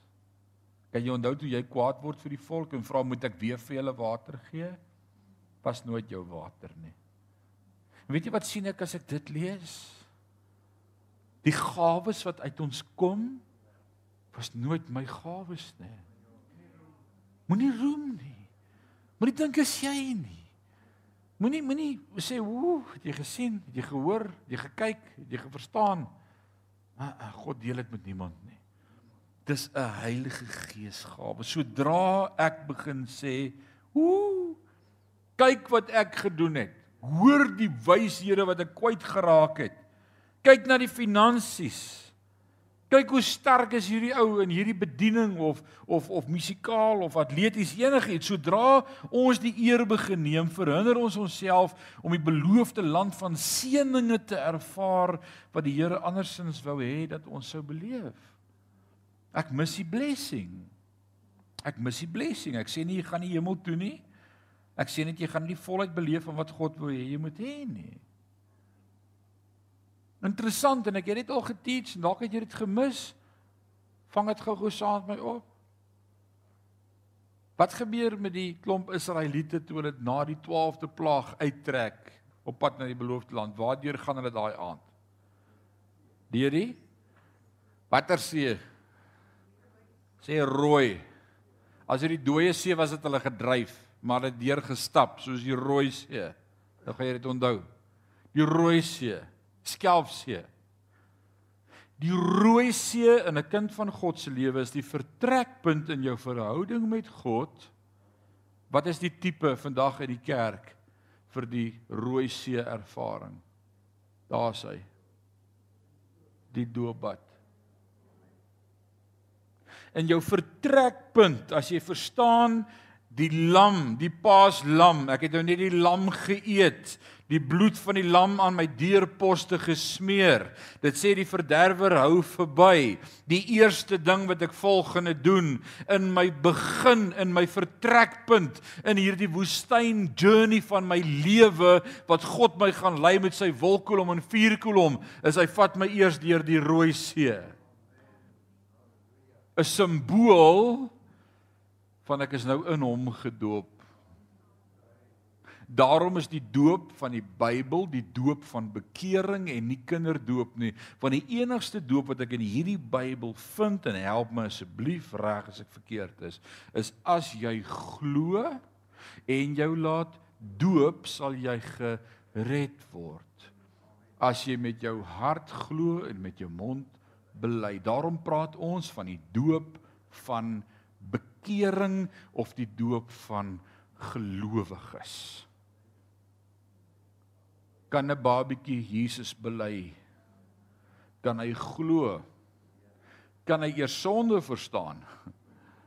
Kan jy onthou toe jy kwaad word vir die volk en vra moet ek weer vir julle water gee? Pas nooit jou water nie. En weet jy wat sien ek as ek dit lees? Die gawes wat uit ons kom was nooit my gawes nie. Moenie roem nie. Moenie dink as jy nie. Moenie moenie sê ooh, het jy gesien, het jy gehoor, het jy gekyk, het jy verstaan? Ah, ah, God deel dit met niemand nie dis 'n Heilige Gees gawe. Sodra ek begin sê, "Ooh, kyk wat ek gedoen het. Hoor die wyshede wat ek kwyt geraak het. Kyk na die finansies. Kyk hoe sterk is hierdie ou in hierdie bediening of of of musikaal of atleties enigiets. Sodra ons die eer begin neem, verhinder ons onsself om die beloofde land van seëninge te ervaar wat die Here andersins wou hê dat ons sou beleef. Ek mis die blessing. Ek mis die blessing. Ek sê nie jy gaan die hemel toe nie. Ek sê net jy gaan nie volheid beleef van wat God wil hê jy moet hê nie. Interessant en ek het dit al geteach en dalk het jy dit gemis. Vang dit gou-gou saam met my op. Wat gebeur met die klomp Israeliete toe hulle na die 12de plaag uittrek op pad na die beloofde land? Waardeur gaan hulle daai aand? Deur die Watter see? Sê rooi. As dit die dooie see was het hulle gedryf, maar het deur gestap soos die rooi see. Nou gaan jy dit onthou. Die rooi see, Skelfsee. Die rooi see in 'n kind van God se lewe is die vertrekpunt in jou verhouding met God. Wat is die tipe vandag uit die kerk vir die rooi see ervaring? Daar's hy. Die doopbad in jou vertrekpunt as jy verstaan die lam, die paaslam. Ek het nou net die lam geëet, die bloed van die lam aan my deurposte gesmeer. Dit sê die verderwer hou verby. Die eerste ding wat ek volgende doen in my begin, in my vertrekpunt in hierdie woestyn journey van my lewe wat God my gaan lei met sy wolkkolom en vuurkolom, is hy vat my eers deur die Rooi See. 'n Simbool van ek is nou in hom gedoop. Daarom is die doop van die Bybel die doop van bekering en nie kinderdoop nie, want die enigste doop wat ek in hierdie Bybel vind en help my asseblief reg as ek verkeerd is, is as jy glo en jou laat doop, sal jy gered word. As jy met jou hart glo en met jou mond bely. Daarom praat ons van die doop van bekering of die doop van gelowiges. Kan 'n babietjie Jesus bely? Kan hy glo? Kan hy eers sonde verstaan?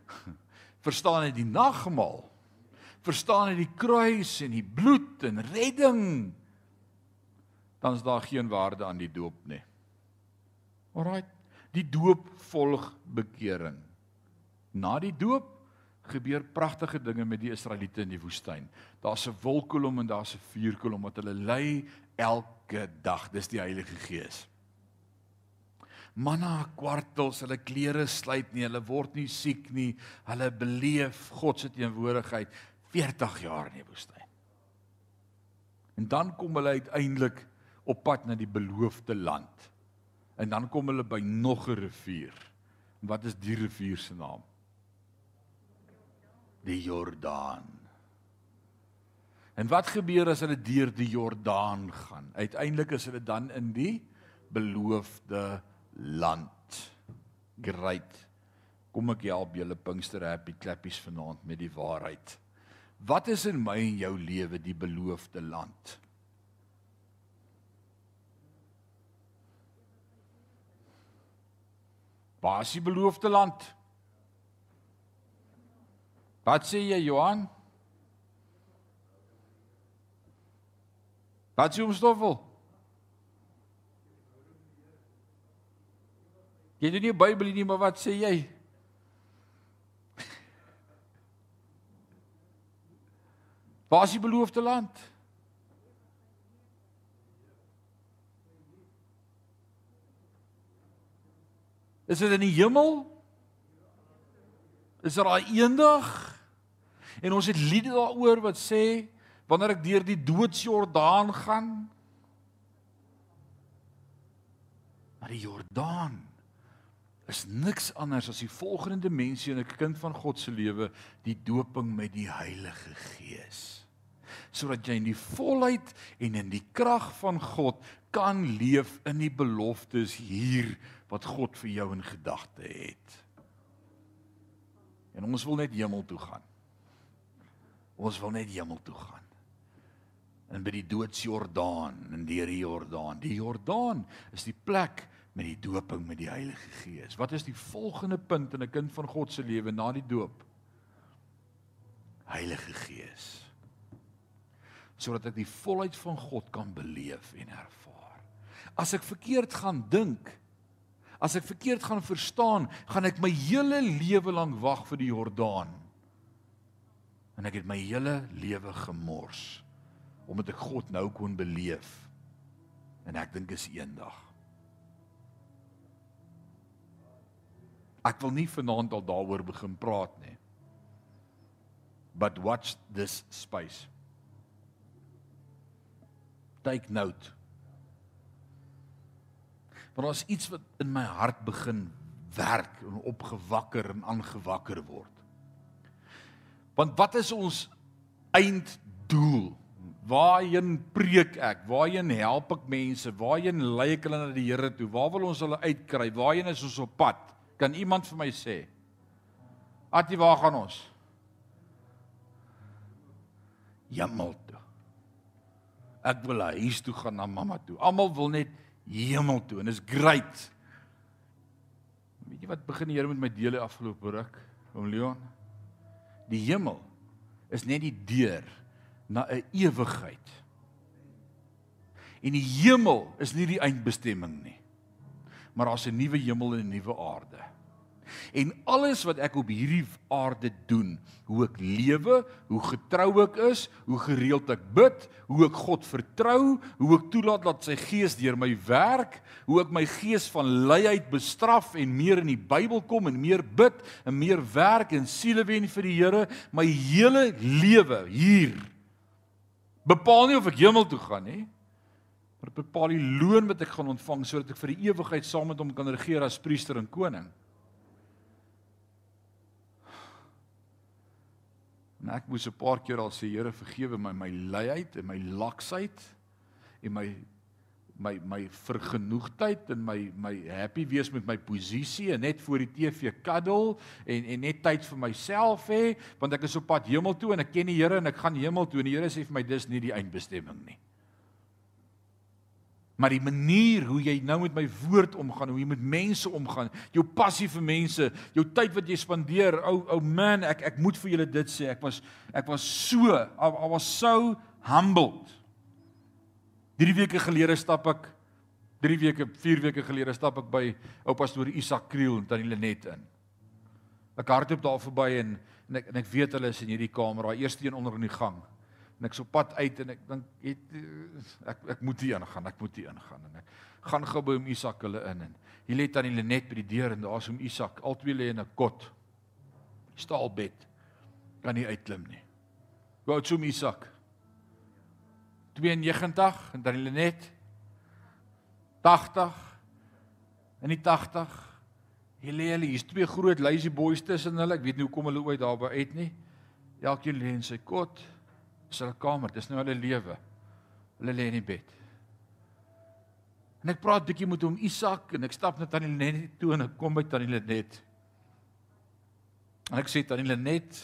Verstaan hy die nagmaal? Verstaan hy die kruis en die bloed en redding? Dan is daar geen waarde aan die doop nie. Alraai, die doop volg bekering. Na die doop gebeur pragtige dinge met die Israeliete in die woestyn. Daar's 'n wolkkolom en daar's 'n vuurkolom wat hulle lei elke dag. Dis die Heilige Gees. Manna kwartels, hulle klere slyt nie, hulle word nie siek nie. Hulle beleef God se teenwoordigheid 40 jaar in die woestyn. En dan kom hulle uiteindelik op pad na die beloofde land. En dan kom hulle by nog 'n rivier. Wat is die rivier se naam? die Jordaan. En wat gebeur as hulle deur die Jordaan gaan? Uiteindelik is hulle dan in die beloofde land. Great. Kom ek help julle Pinkster Happy Klappies vanaand met die waarheid. Wat is in my en jou lewe die beloofde land? Waar is die beloofde land? Wat sê jy Johan? Wat sê Stoffel? Jy doen nie Bybel nie, maar wat sê jy? Waar is die beloofde land? Is dit in die hemel? Is daar eendag en ons het lied daaroor wat sê wanneer ek deur die doodsjordaan gaan maar die Jordaan is niks anders as die volgende dimensie in 'n kind van God se lewe die doping met die Heilige Gees sodat jy in die volheid en in die krag van God kan leef in die beloftes hier wat God vir jou in gedagte het. En ons wil net hemel toe gaan. Ons wil net hemel toe gaan. En by die doodsjordaan en deur die Jordaan. Die Jordaan is die plek met die doping met die Heilige Gees. Wat is die volgende punt in 'n kind van God se lewe na die doop? Heilige Gees. Sodat ek die volheid van God kan beleef en ervaar. As ek verkeerd gaan dink, As ek verkeerd gaan verstaan, gaan ek my hele lewe lank wag vir die Jordaan. En ek het my hele lewe gemors omdat ek God nou kon beleef. En ek dink is eendag. Ek wil nie vanaand al daaroor begin praat nie. But watch this space. Take note. Maar daar's iets wat in my hart begin werk en opgewakker en aangewakker word. Want wat is ons einddoel? Waarheen preek ek? Waarheen help ek mense? Waarheen lei ek hulle na die Here toe? Waar wil ons hulle uitkry? Waarheen is ons op pad? Kan iemand vir my sê? Atie, waar gaan ons? Hemel toe. Ek wil huis toe gaan na mamma toe. Almal wil net hemel toe en is great. Weet jy wat begin die Here met my dele afgelope ruk, oom Leon? Die hemel is net die deur na 'n ewigheid. En die hemel is nie die eindbestemming nie. Maar daar's 'n nuwe hemel en 'n nuwe aarde. En alles wat ek op hierdie aarde doen, hoe ek lewe, hoe getrou ek is, hoe gereeld ek bid, hoe ek God vertrou, hoe ek toelaat dat sy gees deur my werk, hoe ek my gees van luiheid bestraf en meer in die Bybel kom en meer bid en meer werk en siele wen vir die Here, my hele lewe hier bepaal nie of ek hemel toe gaan nie. Maar dit bepaal die loon wat ek gaan ontvang sodat ek vir die ewigheid saam met hom kan regeer as priester en koning. En ek moes 'n paar keer al sê Here vergewe my my luiheid en my laksheid en my my my vergenoegdheid en my my happy wees met my posisie en net voor die TV kaddel en en net tyd vir myself hê want ek is op pad hemel toe en ek ken die Here en ek gaan hemel toe en die Here sê vir my dis nie die eindbestemming nie. Maar die manier hoe jy nou met my woord omgaan, hoe jy met mense omgaan, jou passie vir mense, jou tyd wat jy spandeer, ou ou man, ek ek moet vir julle dit sê. Ek was ek was so, I, I was so humbled. 3 weke gelede stap ek 3 weke, 4 weke gelede stap ek by ou pastoor Isak Kriel en tannie Lenet in. Ek hardloop daar verby en en ek en ek weet hulle is in hierdie kamer, daai eerste een onder in die gang en ek so pad uit en ek dink het ek ek moet hier ingaan, ek moet hier ingaan en ek gaan gou by hom Isak hulle in en hier lê tannie Lenet by die deur en daar's hom Isak, albei lê in 'n kot. Staalbed. Kan nie uitklim nie. Hoe oud is hom Isak? 92 en tannie Lenet 80 in die 80 Hier lê hulle, hier's twee groot lazy boys tussen hulle. Ek weet nie hoekom hulle ooit daarby uit nie. Elkeen lê in sy kot is hulle kamer, dis nou hulle lewe. Hulle lê in die bed. En ek praat bietjie met hom Isak en ek stap net aan die net toe en ek kom by tannie Lenet. En ek sê tannie Lenet,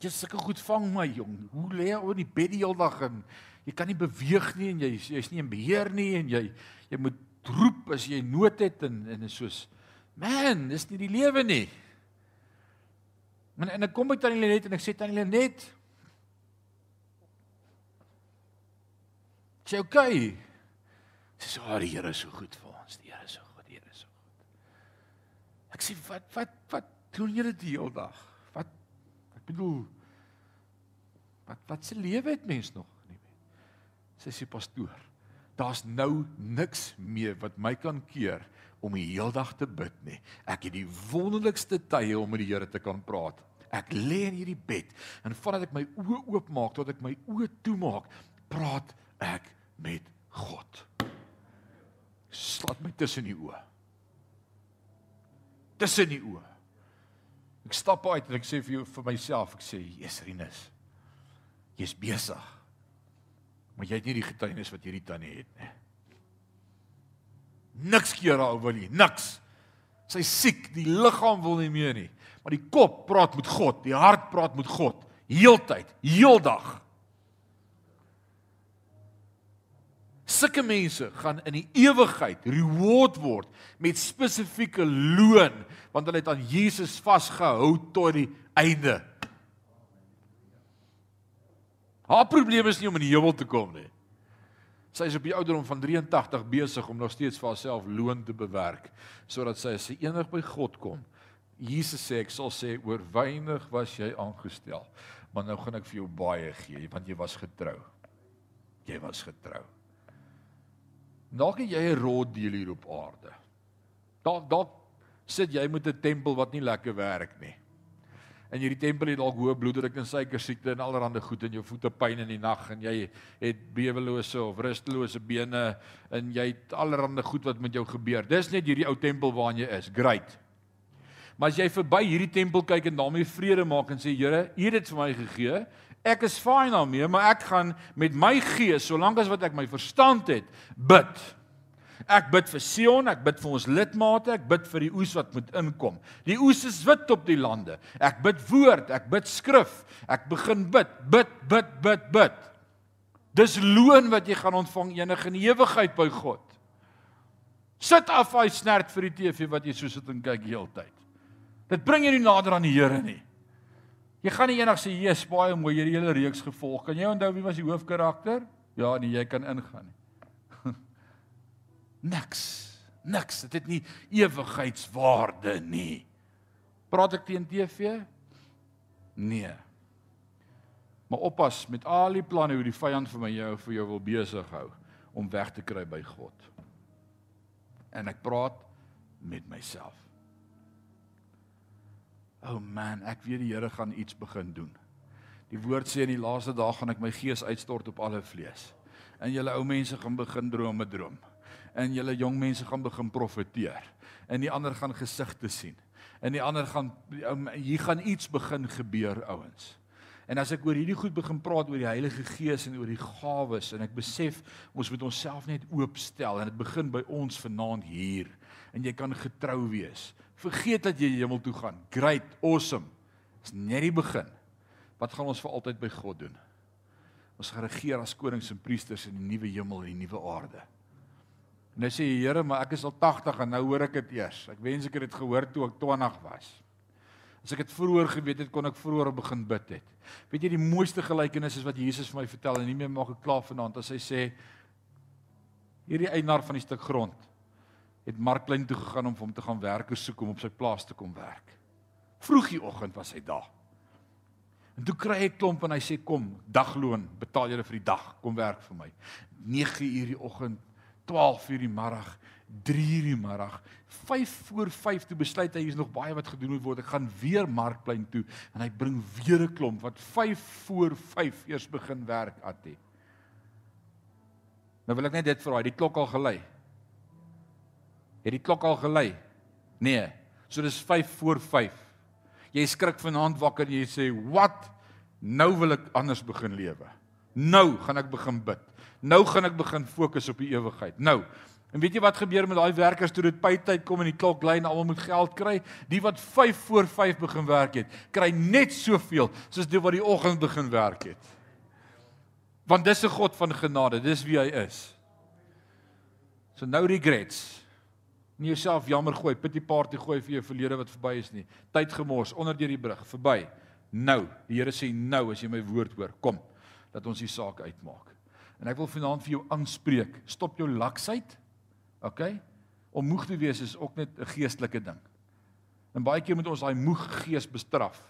jy sulke goed vang my jong. Hoe lê jy oor die bed die hele dag en jy kan nie beweeg nie en jy jy's nie in beheer nie en jy jy moet roep as jy nood het en en is soos man, dis nie die lewe nie. En en ek kom by tannie Lenet en ek sê tannie Lenet, Sê okay. Sy sê, "Ag, die Here is so goed vir ons. Die Here is so goed. Die Here is so goed." Ek sê, "Wat wat wat doen julle die hele dag? Wat ek bedoel wat wat se lewe het mens nog nie?" Sy sê, "Pastoor, daar's nou niks meer wat my kan keer om die hele dag te bid nie. Ek het die wonderlikste tye om met die Here te kan praat." Ek lê in hierdie bed en vandat ek my oë oopmaak tot ek my oë toemaak, praat ek met God. Slaat my tussen die oë. Tussen die oë. Ek stap uit en ek sê vir jou vir myself, ek sê, "Jesus Rinus. Jy's besig. Maar jy het nie die getuienis wat hierdie tannie het nie. Niks keer haar wil nie, niks. Sy siek, die liggaam wil nie meer nie, maar die kop praat met God, die hart praat met God, heeltyd, heeldag. Sulke mense gaan in die ewigheid reward word met spesifieke loon want hulle het aan Jesus vasgehou tot die einde. Haar probleem is nie om in die hemel te kom nie. Sy is op die ouderdom van 83 besig om nog steeds vir haarself loon te bewerk sodat sy as sy enig by God kom. Jesus sê ek sal sê oor weinig was jy aangestel, maar nou gaan ek vir jou baie gee want jy was getrou. Jy was getrou. Dalk het jy 'n rot deel hier op aarde. Dalk dalk sit jy met 'n tempel wat nie lekker werk nie. En hierdie tempel het dalk hoë bloeddruk en suiker siekte en allerlei goed in jou voete pyn in die nag en jy het bewelose of rustelose bene en jy het allerlei goed wat met jou gebeur. Dis net hierdie ou tempel waarin jy is. Great. Maar as jy verby hierdie tempel kyk en daarmee vrede maak en sê Here, U het dit vir my gegee Ek is fyn daarmee, maar ek gaan met my gees, solank as wat ek my verstand het, bid. Ek bid vir Sion, ek bid vir ons lidmate, ek bid vir die oes wat moet inkom. Die oes is wit op die lande. Ek bid woord, ek bid skrif. Ek begin bid, bid, bid, bid, bid. Dis loon wat jy gaan ontvang enige in ewigheid by God. Sit af hy snert vir die TV wat jy so sit en kyk heeltyd. Dit bring jou nie nader aan die Here nie. Jy gaan nie eendag sê jy's baie mooi hierdie hele reeks gevolg. Kan jy onthou wie was die hoofkarakter? Ja, nee, jy kan ingaan nie. Niks. Niks. Dit het nie ewigheidswaarde nie. Praat ek teen TV? Nee. Maar oppas met al die planne hoe die vyand vir my jou vir jou wil besig hou om weg te kry by God. En ek praat met myself. O oh man, ek weet die Here gaan iets begin doen. Die woord sê in die laaste dae gaan ek my gees uitstort op alle vlees. En julle ou mense gaan begin drome droom. En julle jong mense gaan begin profeteer. En die ander gaan gesigte sien. En die ander gaan hier gaan iets begin gebeur ouens. En as ek oor hierdie goed begin praat oor die Heilige Gees en oor die gawes en ek besef ons moet onsself net oopstel en dit begin by ons vanaand hier en jy kan getrou wees. Vergeet dat jy hemel toe gaan. Great, awesome. Dis net die begin. Wat gaan ons vir altyd by God doen? Ons gaan regeer as konings en priesters in die nuwe hemel en die nuwe aarde. En hy sê Here, maar ek is al 80 en nou hoor ek dit eers. Ek wens ek het dit gehoor toe ek 20 was. As ek dit vroeër geweet het, kon ek vroeër begin bid het. Weet jy die mooiste gelykenis is wat Jesus vir my vertel en nie meer maak ek klaar vanaand as hy sê hierdie eienaar van die stuk grond het Markplein toe gegaan om vir hom te gaan werkers soek om op sy plaas te kom werk. Vroegie oggend was hy daar. En toe kry hy 'n klomp en hy sê kom, dagloon, betaal julle vir die dag, kom werk vir my. 9 uur die oggend, 12 uur die middag, 3 uur die middag, 5 voor 5 toe besluit hy hier is nog baie wat gedoen moet word. Ek gaan weer Markplein toe en hy bring weer 'n klomp wat 5 voor 5 eers begin werk at hy. Nou wil ek net dit vra, het die klok al gelei? Het die klok al gelei? Nee. So dis 5 voor 5. Jy skrik vanaand wakker en jy sê, "Wat? Nou wil ek anders begin lewe. Nou gaan ek begin bid. Nou gaan ek begin fokus op die ewigheid. Nou. En weet jy wat gebeur met daai werkers toe dit pytyd kom en die klok lui en almal moet geld kry? Die wat 5 voor 5 begin werk het, kry net soveel soos die wat die oggend begin werk het. Want dis 'n God van genade, dis wie hy is. So nou regrets nie jouself jammer gooi, pity party gooi vir jou verlede wat verby is nie. Tyd gemors onder deur die brug, verby. Nou, die Here sê nou as jy my woord hoor, kom dat ons die saak uitmaak. En ek wil vanaand vir jou aanspreek, stop jou laksheid. OK? Om moeg te wees is ook net 'n geestelike ding. En baie keer moet ons daai moeg gees bestraf.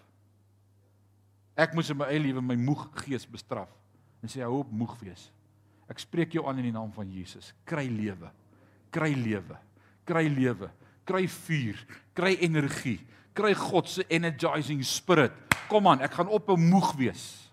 Ek moes in my eie lewe my moeg gees bestraf. En sê hou op moeg wees. Ek spreek jou aan in die naam van Jesus. Kry lewe. Kry lewe kry lewe, kry vuur, kry energie, kry God se energizing spirit. Kom aan, ek gaan op 'n moeg wees.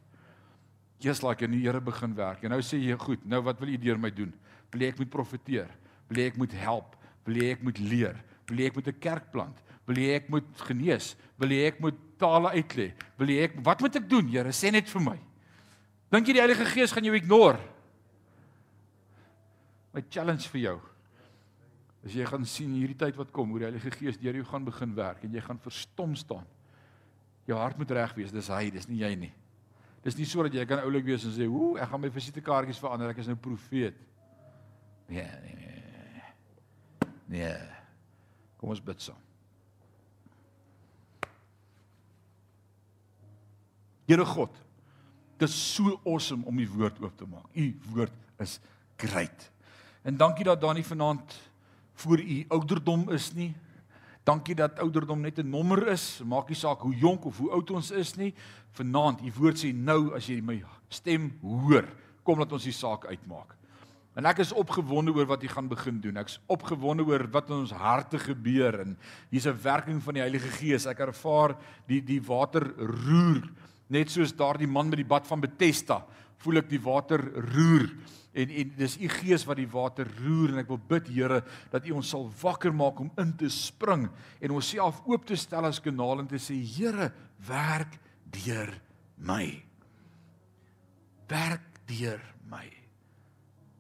Jesus like en die Here begin werk. En nou sê jy, goed, nou wat wil u deur my doen? Wil ek moet profeteer? Wil ek moet help? Wil ek moet leer? Wil ek moet 'n kerk plant? Wil ek moet genees? Wil ek moet tale uitlê? Wil ek wat moet ek doen? Here, sê net vir my. Dink jy die Heilige Gees gaan jou ignore? My challenge vir jou As jy gaan sien hierdie tyd wat kom, hoe die Heilige Gees deur jou gaan begin werk en jy gaan verstom staan. Jou hart moet reg wees, dis hy, dis nie jy nie. Dis nie sodat jy kan oulik wees en sê, "Ooh, ek gaan my visitekaartjies verander, ek is nou profeet." Nee, nee, nee. Nee. Kom ons bid saam. Here God, dit is so awesome om u woord oop te maak. U woord is great. En dankie dat Dani vanaand voor u ouderdom is nie. Dankie dat ouderdom net 'n nommer is. Maak nie saak hoe jonk of hoe oud ons is nie. Vanaand, u woord sê nou as jy my stem hoor, kom laat ons die saak uitmaak. En ek is opgewonde oor wat u gaan begin doen. Ek's opgewonde oor wat in ons harte gebeur en hier's 'n werking van die Heilige Gees. Ek ervaar die die water roer net soos daardie man met die bad van Bethesda. Voel ek die water roer en en dis u gees wat die water roer en ek wil bid Here dat u ons sal wakker maak om in te spring en onsself oop te stel as kanaal en te sê Here werk deur my. Werk deur my.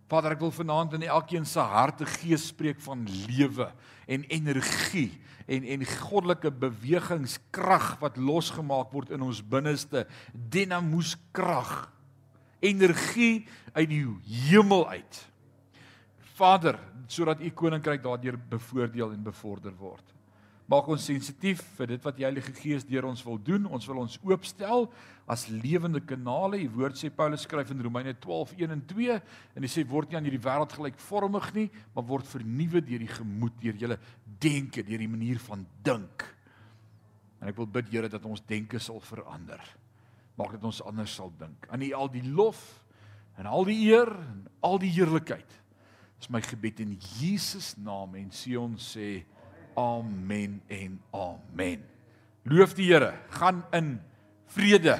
Vader ek wil vanaand in elkeen se harte gees spreek van lewe en energie en en goddelike bewegingskrag wat losgemaak word in ons binneste. Dinamos krag energie uit die hemel uit. Vader, sodat u koninkryk daardeur bevoordeel en bevorder word. Maak ons sensitief vir dit wat die Heilige Gees deur ons wil doen. Ons wil ons oopstel as lewende kanale. Die woord sê Paulus skryf in Romeine 12:1 en 2 en hy sê word nie aan hierdie wêreld gelykvormig nie, maar word vernuwe deur die gemoed, deur julle denke, deur die manier van dink. En ek wil bid Here dat ons denke sal verander. Maak dat ons anders sal dink. Aan U al die lof en al die eer en al die heerlikheid. Dis my gebed in Jesus naam en Sion sê amen en amen. Loof die Here. Gaan in vrede.